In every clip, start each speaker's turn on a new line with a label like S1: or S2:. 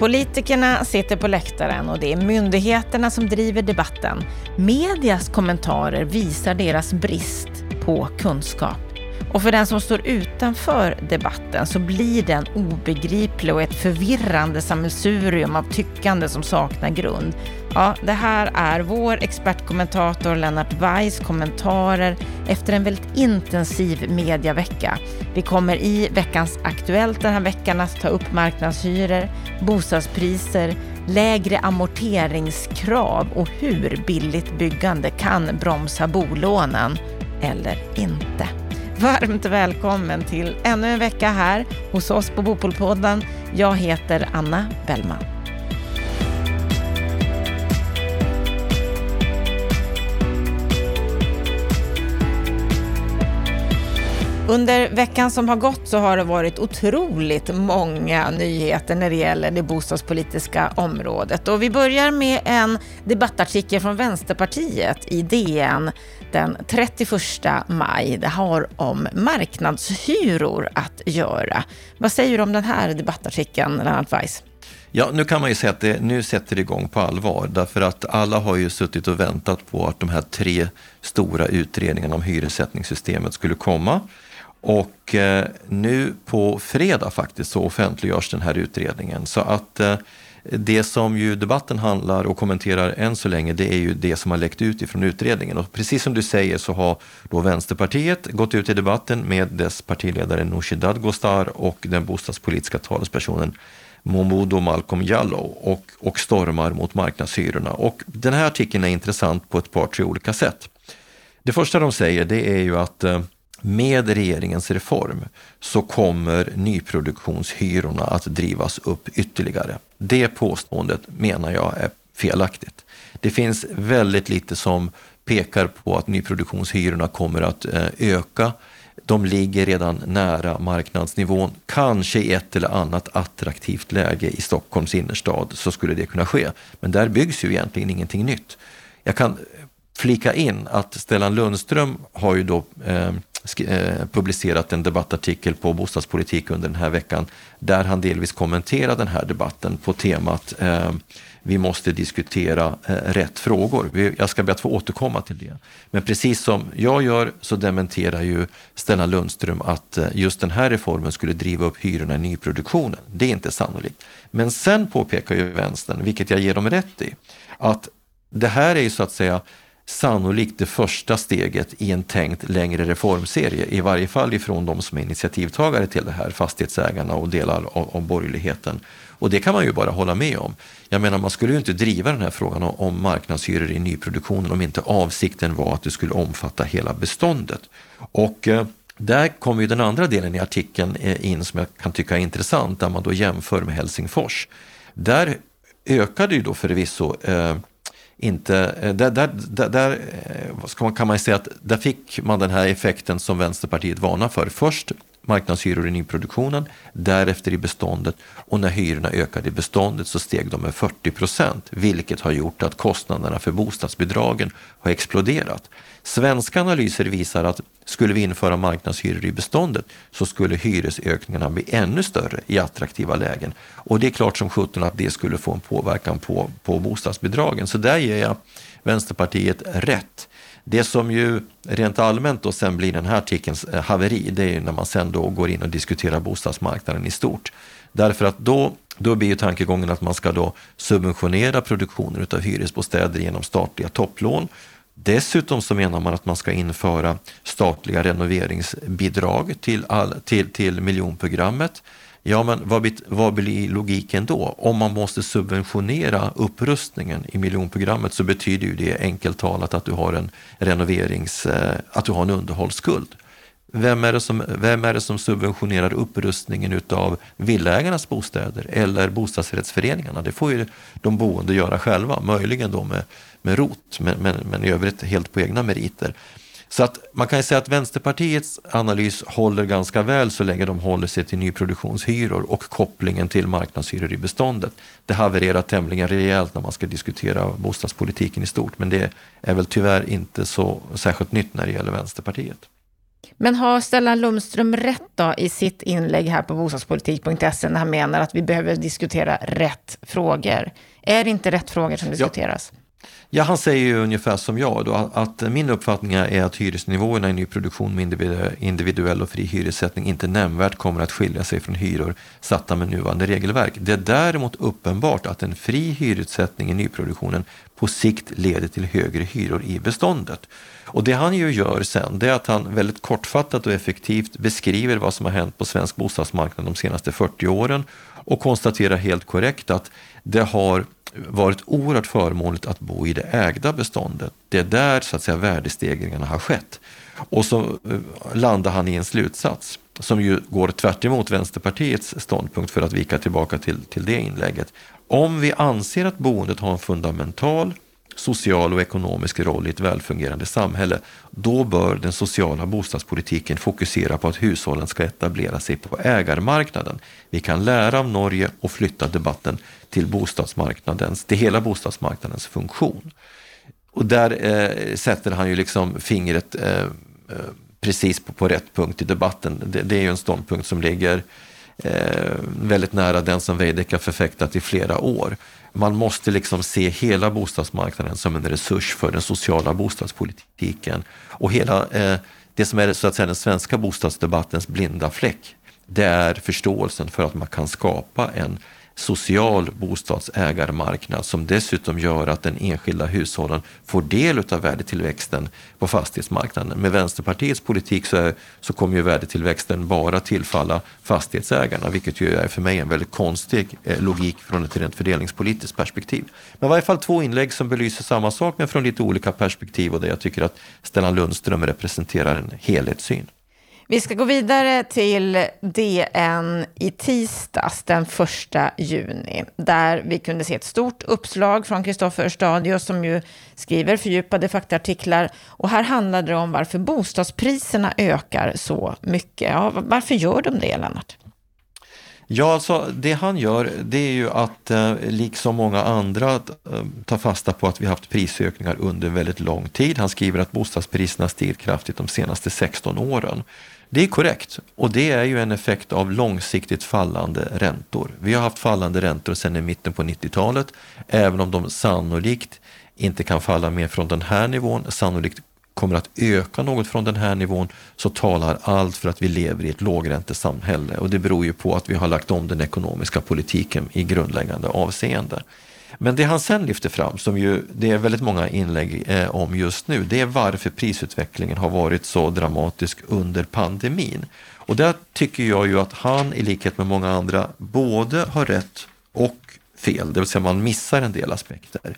S1: Politikerna sitter på läktaren och det är myndigheterna som driver debatten. Medias kommentarer visar deras brist på kunskap. Och för den som står utanför debatten så blir den obegriplig och ett förvirrande sammelsurium av tyckande som saknar grund. Ja, det här är vår expertkommentator Lennart Weiss kommentarer efter en väldigt intensiv mediavecka. Vi kommer i veckans Aktuellt den här veckan att ta upp marknadshyror, bostadspriser, lägre amorteringskrav och hur billigt byggande kan bromsa bolånen eller inte. Varmt välkommen till ännu en vecka här hos oss på Bopolpodden. Jag heter Anna Bellman. Under veckan som har gått så har det varit otroligt många nyheter när det gäller det bostadspolitiska området. Och vi börjar med en debattartikel från Vänsterpartiet i DN den 31 maj. Det har om marknadshyror att göra. Vad säger du om den här debattartikeln, Lennart Weiss?
S2: Ja, nu kan man ju säga att det, nu sätter det igång på allvar därför att alla har ju suttit och väntat på att de här tre stora utredningarna om hyressättningssystemet skulle komma. Och eh, nu på fredag faktiskt så offentliggörs den här utredningen. Så att eh, det som ju debatten handlar och kommenterar än så länge, det är ju det som har läckt ut ifrån utredningen. Och precis som du säger så har då Vänsterpartiet gått ut i debatten med dess partiledare Nooshi Dadgostar och den bostadspolitiska talespersonen Momodou Malcolm Jallow och, och stormar mot marknadshyrorna. Och den här artikeln är intressant på ett par, tre olika sätt. Det första de säger det är ju att eh, med regeringens reform så kommer nyproduktionshyrorna att drivas upp ytterligare. Det påståendet menar jag är felaktigt. Det finns väldigt lite som pekar på att nyproduktionshyrorna kommer att eh, öka. De ligger redan nära marknadsnivån. Kanske i ett eller annat attraktivt läge i Stockholms innerstad så skulle det kunna ske. Men där byggs ju egentligen ingenting nytt. Jag kan flika in att Stellan Lundström har ju då Eh, Eh, publicerat en debattartikel på bostadspolitik under den här veckan där han delvis kommenterar den här debatten på temat eh, vi måste diskutera eh, rätt frågor. Jag ska be att få återkomma till det. Men precis som jag gör så dementerar ju Stellan Lundström att eh, just den här reformen skulle driva upp hyrorna i nyproduktionen. Det är inte sannolikt. Men sen påpekar ju vänstern, vilket jag ger dem rätt i, att det här är ju så att säga sannolikt det första steget i en tänkt längre reformserie, i varje fall ifrån de som är initiativtagare till det här, fastighetsägarna och delar av, av borgerligheten. Och det kan man ju bara hålla med om. Jag menar, man skulle ju inte driva den här frågan om marknadshyror i nyproduktionen om inte avsikten var att det skulle omfatta hela beståndet. Och eh, där kommer ju den andra delen i artikeln eh, in som jag kan tycka är intressant, där man då jämför med Helsingfors. Där ökade ju då förvisso eh, inte, eh, där, där, där, eh, kan man säga att där fick man den här effekten som Vänsterpartiet varnar för. Först marknadshyror i nyproduktionen, därefter i beståndet och när hyrorna ökade i beståndet så steg de med 40 procent, vilket har gjort att kostnaderna för bostadsbidragen har exploderat. Svenska analyser visar att skulle vi införa marknadshyror i beståndet så skulle hyresökningarna bli ännu större i attraktiva lägen. Och det är klart som sjutton att det skulle få en påverkan på, på bostadsbidragen. Så där ger jag Vänsterpartiet rätt. Det som ju rent allmänt då sen blir den här artikelns eh, haveri, det är när man sen då går in och diskuterar bostadsmarknaden i stort. Därför att då, då blir ju tankegången att man ska då subventionera produktionen av hyresbostäder genom statliga topplån Dessutom så menar man att man ska införa statliga renoveringsbidrag till, all, till, till miljonprogrammet. Ja, men vad, vad blir logiken då? Om man måste subventionera upprustningen i miljonprogrammet så betyder ju det enkelt talat att du har en renoverings, eh, att du har en underhållsskuld. Vem är, det som, vem är det som subventionerar upprustningen utav villaägarnas bostäder eller bostadsrättsföreningarna? Det får ju de boende göra själva, möjligen då med, med ROT, men, men, men i övrigt helt på egna meriter. Så att man kan säga att Vänsterpartiets analys håller ganska väl så länge de håller sig till nyproduktionshyror och kopplingen till marknadshyror i beståndet. Det havererar tämligen rejält när man ska diskutera bostadspolitiken i stort, men det är väl tyvärr inte så särskilt nytt när det gäller Vänsterpartiet.
S1: Men har Stellan Lundström rätt då i sitt inlägg här på bostadspolitik.se när han menar att vi behöver diskutera rätt frågor? Är det inte rätt frågor som diskuteras?
S2: Ja. Ja, han säger ju ungefär som jag då, att min uppfattning är att hyresnivåerna i nyproduktion med individuell och fri hyressättning inte nämnvärt kommer att skilja sig från hyror satta med nuvarande regelverk. Det är däremot uppenbart att en fri hyressättning i nyproduktionen på sikt leder till högre hyror i beståndet. Och det han ju gör sen, det är att han väldigt kortfattat och effektivt beskriver vad som har hänt på svensk bostadsmarknad de senaste 40 åren och konstaterar helt korrekt att det har varit oerhört förmånligt att bo i det ägda beståndet. Det är där så att säga värdestegringarna har skett. Och så eh, landar han i en slutsats som ju går tvärt Vänsterpartiets ståndpunkt för att vika tillbaka till, till det inlägget. Om vi anser att boendet har en fundamental social och ekonomisk roll i ett välfungerande samhälle, då bör den sociala bostadspolitiken fokusera på att hushållen ska etablera sig på ägarmarknaden. Vi kan lära av Norge och flytta debatten till bostadsmarknadens, till hela bostadsmarknadens funktion. Och där eh, sätter han ju liksom fingret eh, eh precis på, på, rätt punkt i debatten. Det, det är ju en ståndpunkt som ligger eh, väldigt nära den som Veidekke har förfäktat i flera år. Man måste liksom se hela bostadsmarknaden som en resurs för den sociala bostadspolitiken. Och hela eh, det som är så att säga, den svenska bostadsdebattens blinda fläck, det är förståelsen för att man kan skapa en social bostadsägarmarknad som dessutom gör att den enskilda hushållen får del av värdetillväxten på fastighetsmarknaden. Med Vänsterpartiets politik så, är, så kommer ju värdetillväxten bara tillfalla fastighetsägarna, vilket ju är för mig en väldigt konstig eh, logik från ett rent fördelningspolitiskt perspektiv. Men i varje fall två inlägg som belyser samma sak men från lite olika perspektiv och där jag tycker att Stellan Lundström representerar en helhetssyn.
S1: Vi ska gå vidare till DN i tisdags den 1 juni, där vi kunde se ett stort uppslag från Kristoffer Stadius som ju skriver fördjupade faktaartiklar. Och här handlade det om varför bostadspriserna ökar så mycket. Ja, varför gör de det, Lennart?
S2: Ja, alltså det han gör det är ju att eh, liksom många andra eh, ta fasta på att vi haft prisökningar under väldigt lång tid. Han skriver att bostadspriserna stigit kraftigt de senaste 16 åren. Det är korrekt och det är ju en effekt av långsiktigt fallande räntor. Vi har haft fallande räntor sedan i mitten på 90-talet, även om de sannolikt inte kan falla mer från den här nivån, sannolikt kommer att öka något från den här nivån, så talar allt för att vi lever i ett lågräntesamhälle och det beror ju på att vi har lagt om den ekonomiska politiken i grundläggande avseende. Men det han sen lyfter fram, som ju det är väldigt många inlägg eh, om just nu, det är varför prisutvecklingen har varit så dramatisk under pandemin. Och där tycker jag ju att han i likhet med många andra både har rätt och fel, det vill säga man missar en del aspekter.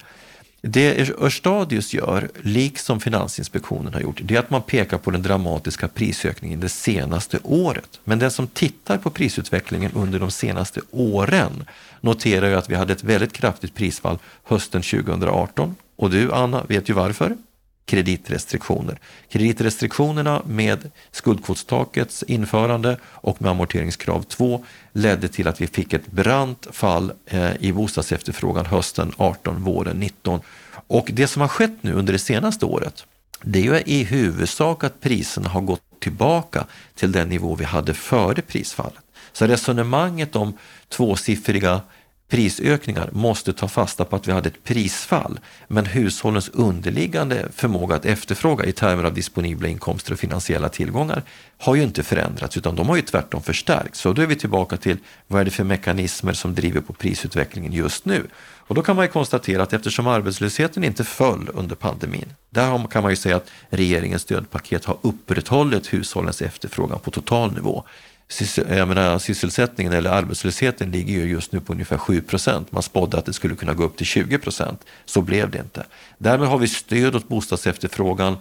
S2: Det Örstadius gör, liksom Finansinspektionen har gjort, det är att man pekar på den dramatiska prisökningen det senaste året. Men den som tittar på prisutvecklingen under de senaste åren noterar ju att vi hade ett väldigt kraftigt prisfall hösten 2018. Och du Anna vet ju varför kreditrestriktioner. Kreditrestriktionerna med skuldkvotstakets införande och med amorteringskrav 2 ledde till att vi fick ett brant fall eh, i bostadsefterfrågan hösten 18, våren 19. Och det som har skett nu under det senaste året, det är ju i huvudsak att priserna har gått tillbaka till den nivå vi hade före prisfallet. Så resonemanget om tvåsiffriga prisökningar måste ta fasta på att vi hade ett prisfall. Men hushållens underliggande förmåga att efterfråga i termer av disponibla inkomster och finansiella tillgångar har ju inte förändrats utan de har ju tvärtom förstärkts. Så då är vi tillbaka till vad är det för mekanismer som driver på prisutvecklingen just nu? Och då kan man ju konstatera att eftersom arbetslösheten inte föll under pandemin, där kan man ju säga att regeringens stödpaket har upprätthållit hushållens efterfrågan på total nivå jag menar, sysselsättningen eller arbetslösheten ligger ju just nu på ungefär 7 procent. Man spådde att det skulle kunna gå upp till 20 procent. Så blev det inte. Därmed har vi stöd åt bostadsefterfrågan.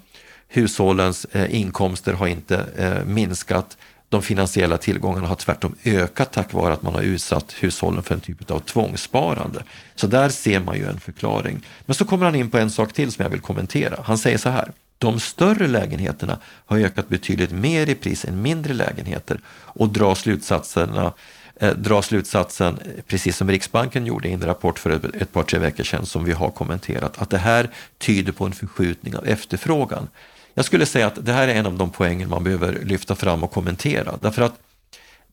S2: Hushållens eh, inkomster har inte eh, minskat. De finansiella tillgångarna har tvärtom ökat tack vare att man har utsatt hushållen för en typ av tvångssparande. Så där ser man ju en förklaring. Men så kommer han in på en sak till som jag vill kommentera. Han säger så här. De större lägenheterna har ökat betydligt mer i pris än mindre lägenheter och drar slutsatserna eh, dra slutsatsen, eh, precis som Riksbanken gjorde i en rapport för ett, ett par, tre veckor sedan som vi har kommenterat, att det här tyder på en förskjutning av efterfrågan. jag skulle säga att det här är en av de poänger man behöver lyfta fram och kommentera. Därför att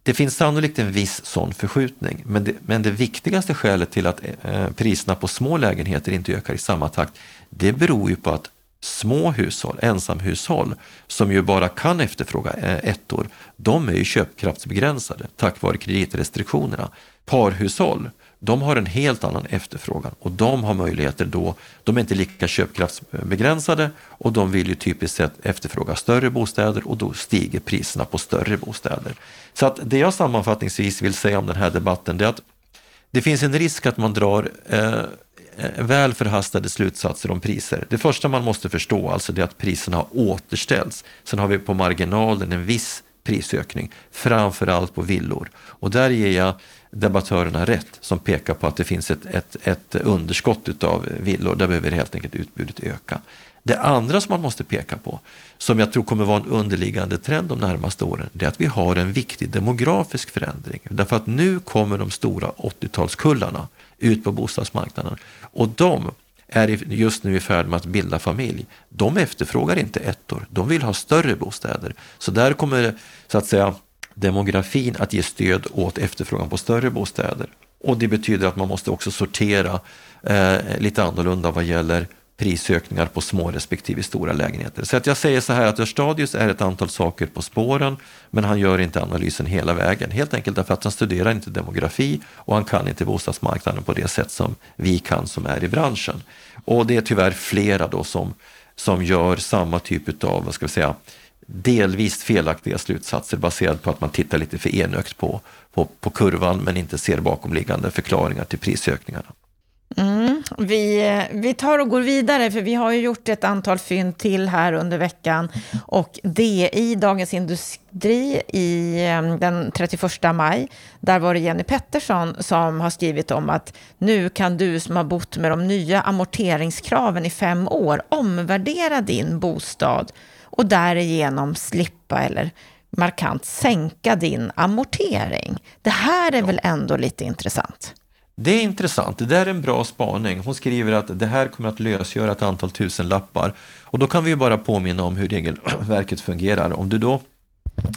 S2: det finns sannolikt en viss sån förskjutning, men det, men det viktigaste skälet till att eh, eh priserna på små lägenheter inte ökar i samma takt, det beror ju på att små hushåll, ensamhushåll, som ju bara kan efterfråga eh, ettor, de är ju köpkraftsbegränsade tack vare kreditrestriktionerna. Parhushåll, de har en helt annan efterfrågan och de har möjligheter då, de är inte lika köpkraftsbegränsade och de vill ju typiskt sett efterfråga större bostäder och då stiger priserna på större bostäder. Så att det jag sammanfattningsvis vill säga om den här debatten det är att det finns en risk att man drar eh, Eh, väl förhastade slutsatser om priser. Det första man måste förstå alltså är att priserna har återställts. Sen har vi på marginalen en viss prisökning, framförallt på villor. Och där ger jag debattörerna rätt som pekar på att det finns ett, ett, ett underskott utav villor. Där behöver helt enkelt utbudet öka. Det andra som man måste peka på, som jag tror kommer vara en underliggande trend de närmaste åren, det är att vi har en viktig demografisk förändring. Därför att nu kommer de stora 80-talskullarna ut på bostadsmarknaden och de är just nu i färd med att bilda familj. De efterfrågar inte ettor, de vill ha större bostäder. Så där kommer så att säga demografin att ge stöd åt efterfrågan på större bostäder. Och det betyder att man måste också sortera eh, lite annorlunda vad gäller prisökningar på små respektive stora lägenheter. Så att jag säger så här att Örstadius är ett antal saker på spåren, men han gör inte analysen hela vägen. Helt enkelt därför att han studerar inte demografi och han kan inte bostadsmarknaden på det sätt som vi kan som är i branschen. Och det är tyvärr flera då som, som gör samma typ av, vad ska vi säga, delvis felaktiga slutsatser baserat på att man tittar lite för enögt på, på, på kurvan men inte ser bakomliggande förklaringar till prisökningarna.
S1: Mm, vi, vi tar och går vidare, för vi har ju gjort ett antal fynd till här under veckan. Och det i Dagens Industri i den 31 maj, där var det Jenny Pettersson som har skrivit om att nu kan du som har bott med de nya amorteringskraven i fem år omvärdera din bostad och därigenom slippa eller markant sänka din amortering. Det här är väl ändå lite intressant?
S2: Det är intressant, det där är en bra spaning. Hon skriver att det här kommer att lösgöra ett antal tusen lappar. Och då kan vi ju bara påminna om hur regelverket fungerar. Om du då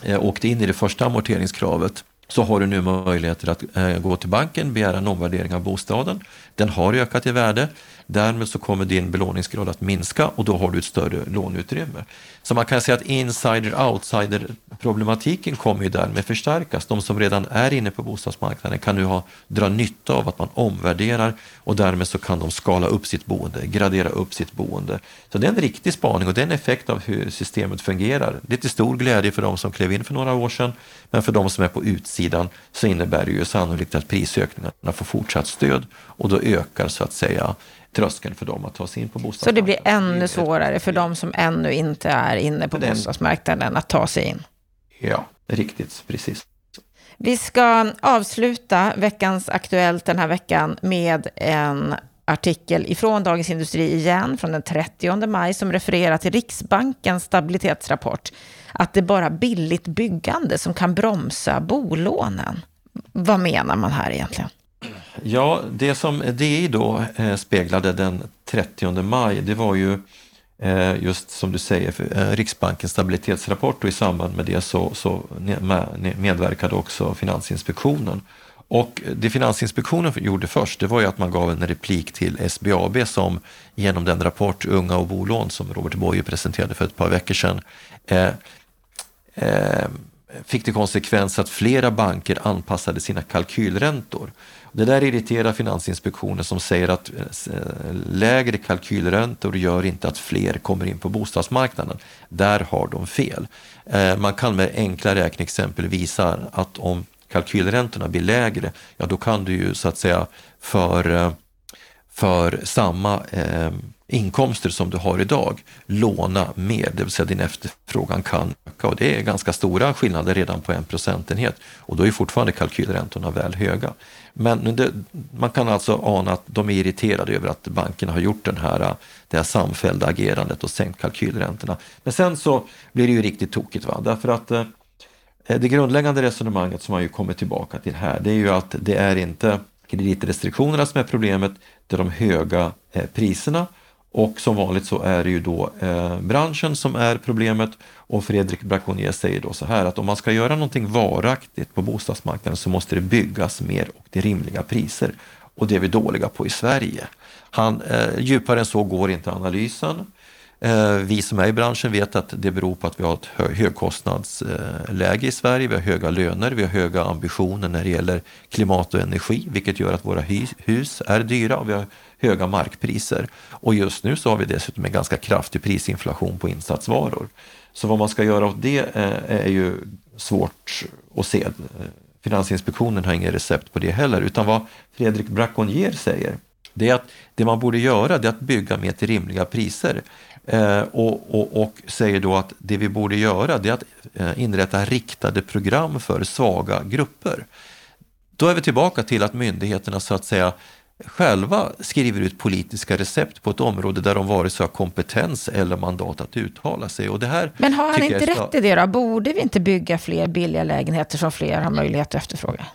S2: eh, åkte in i det första amorteringskravet så har du nu möjligheter att eh, gå till banken, begära en omvärdering av bostaden. Den har ökat i värde. Därmed så kommer din belåningsgrad att minska och då har du ett större låneutrymme. Så man kan säga att insider-outsider problematiken kommer ju därmed förstärkas. De som redan är inne på bostadsmarknaden kan nu ha, dra nytta av att man omvärderar och därmed så kan de skala upp sitt boende, gradera upp sitt boende. Så det är en riktig spaning och det är en effekt av hur systemet fungerar. Det är till stor glädje för de som klev in för några år sedan, men för de som är på utsidan så innebär det ju sannolikt att prisökningarna får fortsatt stöd och då ökar så att säga tröskeln för dem att ta sig in på bostadsmarknaden.
S1: Så det blir ännu svårare för de som ännu inte är inne på bostadsmarknaden att ta sig in?
S2: Ja, riktigt, precis.
S1: Vi ska avsluta veckans Aktuellt den här veckan med en artikel ifrån Dagens Industri igen, från den 30 maj, som refererar till Riksbankens stabilitetsrapport, att det är bara billigt byggande som kan bromsa bolånen. Vad menar man här egentligen?
S2: Ja, det som DI då eh, speglade den 30 maj, det var ju eh, just som du säger, eh, Riksbankens stabilitetsrapport och i samband med det så, så medverkade också Finansinspektionen. Och det Finansinspektionen gjorde först, det var ju att man gav en replik till SBAB som genom den rapport Unga och bolån som Robert Boye presenterade för ett par veckor sedan eh, eh, fick det konsekvens att flera banker anpassade sina kalkylräntor. Det där irriterar Finansinspektionen som säger att eh, eh, lägre kalkylräntor gör inte att fler kommer in på bostadsmarknaden. Där har de fel. Eh, man kan med enkla räkneexempel visa att om kalkylräntorna blir lägre, ja då kan du ju så att säga för, för samma eh, inkomster som du har idag låna mer, det vill säga din efterfrågan kan öka och det är ganska stora skillnader redan på en procentenhet och då är fortfarande kalkylräntorna väl höga. Men det, man kan alltså ana att de är irriterade över att bankerna har gjort den här, det här samfällda agerandet och sänkt kalkylräntorna. Men sen så blir det ju riktigt tokigt, va? därför att eh, det grundläggande resonemanget som man ju kommer tillbaka till här, det är ju att det är inte kreditrestriktionerna som är problemet, det är de höga eh, priserna och som vanligt så är det ju då eh, branschen som är problemet och Fredrik Braconier säger då så här att om man ska göra någonting varaktigt på bostadsmarknaden så måste det byggas mer och till rimliga priser. Och det är vi dåliga på i Sverige. Han, eh, djupare än så går inte analysen. Eh, vi som är i branschen vet att det beror på att vi har ett högkostnadsläge eh, i Sverige. Vi har höga löner, vi har höga ambitioner när det gäller klimat och energi, vilket gör att våra hus är dyra och vi har höga markpriser. Och just nu så har vi dessutom en ganska kraftig prisinflation på insatsvaror. Så vad man ska göra åt det eh, är ju svårt att se. Finansinspektionen har inget recept på det heller, utan vad Fredrik Braconier säger, det är att det man borde göra är att bygga med till rimliga priser. Eh, och, och, och, säger då att det vi borde göra är att eh, inrätta riktade program för svaga grupper. Då är vi tillbaka till att myndigheterna så att säga själva skriver ut politiska recept på ett område där de vare sig har kompetens eller mandat att uttala sig. Och det här
S1: Men har han inte rätt i det då? Borde vi inte bygga fler billiga lägenheter som fler har möjlighet att efterfråga?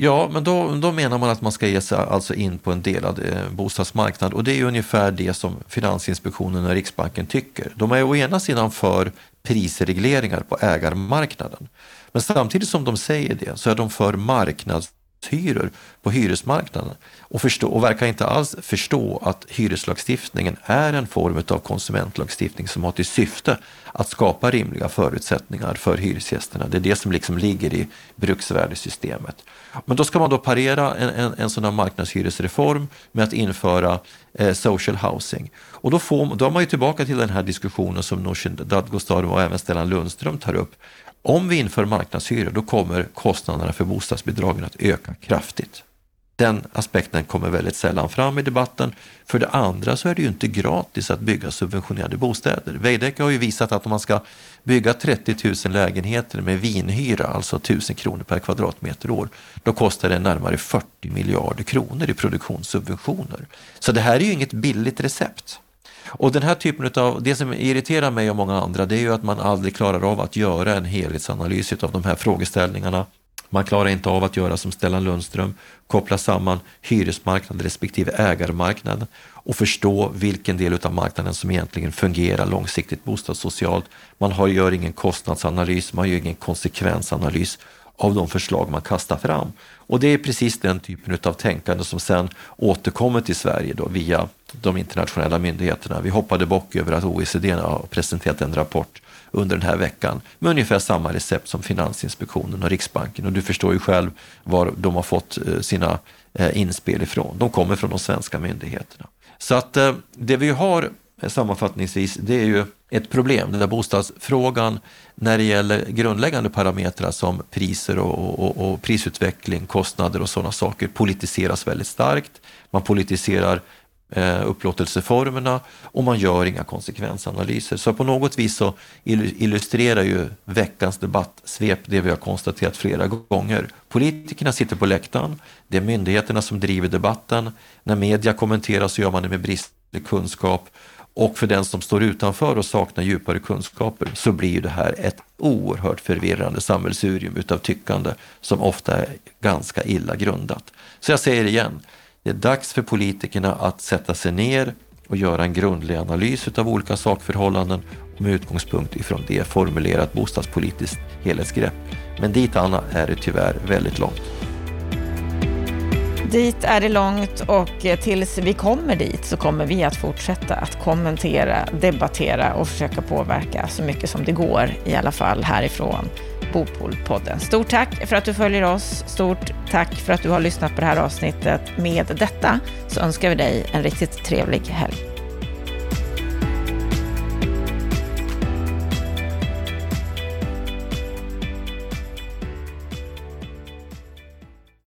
S2: Ja, men då, då menar man att man ska ge sig alltså in på en delad eh, bostadsmarknad och det är ungefär det som Finansinspektionen och Riksbanken tycker. De är å ena sidan för prisregleringar på ägarmarknaden. Men samtidigt som de säger det så är de för marknads hyror på hyresmarknaden och, förstå, och verkar inte alls förstå att hyreslagstiftningen är en form av konsumentlagstiftning som har till syfte att skapa rimliga förutsättningar för hyresgästerna. Det är det som liksom ligger i bruksvärdessystemet. Men då ska man då parera en, en, en sån här marknadshyresreform med att införa eh, social housing. Och då, får, då är man ju tillbaka till den här diskussionen som Nooshi Dadgostar och även Stellan Lundström tar upp om vi inför marknadshyror då kommer kostnaderna för bostadsbidragen att öka kraftigt. Den aspekten kommer väldigt sällan fram i debatten. För det andra så är det ju inte gratis att bygga subventionerade bostäder. Veidekke har ju visat att om man ska bygga 30 000 lägenheter med vinhyra, alltså 1000 kronor per kvadratmeter år, då kostar det närmare 40 miljarder kronor i produktionssubventioner. Så det här är ju inget billigt recept. Och den här typen av, det som irriterar mig och många andra, det är ju att man aldrig klarar av att göra en helhetsanalys av de här frågeställningarna. Man klarar inte av att göra som Stellan Lundström, koppla samman hyresmarknad respektive ägarmarknad och förstå vilken del av marknaden som egentligen fungerar långsiktigt bostadssocialt. Man har, gör ingen kostnadsanalys, man gör ingen konsekvensanalys av de förslag man kastar fram. Och det är precis den typen av tänkande som sen återkommer till Sverige då via de internationella myndigheterna. Vi hoppade bock över att OECD har presenterat en rapport under den här veckan med ungefär samma recept som Finansinspektionen och Riksbanken. Och du förstår ju själv var de har fått eh, sina eh, inspel ifrån. De kommer från de svenska myndigheterna. Så att eh, det vi har Eh, sammanfattningsvis, det är ju ett problem, den där bostadsfrågan när det gäller grundläggande parametrar som priser och, och, och prisutveckling, kostnader och sådana saker politiseras väldigt starkt. Man politiserar eh, upplåtelseformerna och man gör inga konsekvensanalyser. Så på något vis så illustrerar ju veckans debattsvep det vi har konstaterat flera gånger. Politikerna sitter på läktaren, det är myndigheterna som driver debatten. När media kommenterar så gör man det med bristande kunskap och för den som står utanför och saknar djupare kunskaper så blir det här ett oerhört förvirrande sammelsurium utav tyckande som ofta är ganska illa grundat. Så jag säger igen, det är dags för politikerna att sätta sig ner och göra en grundlig analys utav olika sakförhållanden och med utgångspunkt ifrån det formulera ett bostadspolitiskt helhetsgrepp. Men dit, Anna, är det tyvärr väldigt långt.
S1: Dit är det långt och eh, tills vi kommer dit så kommer vi att fortsätta att kommentera, debattera och försöka påverka så mycket som det går, i alla fall härifrån Bopolpodden. Stort tack för att du följer oss. Stort tack för att du har lyssnat på det här avsnittet. Med detta så önskar vi dig en riktigt trevlig helg.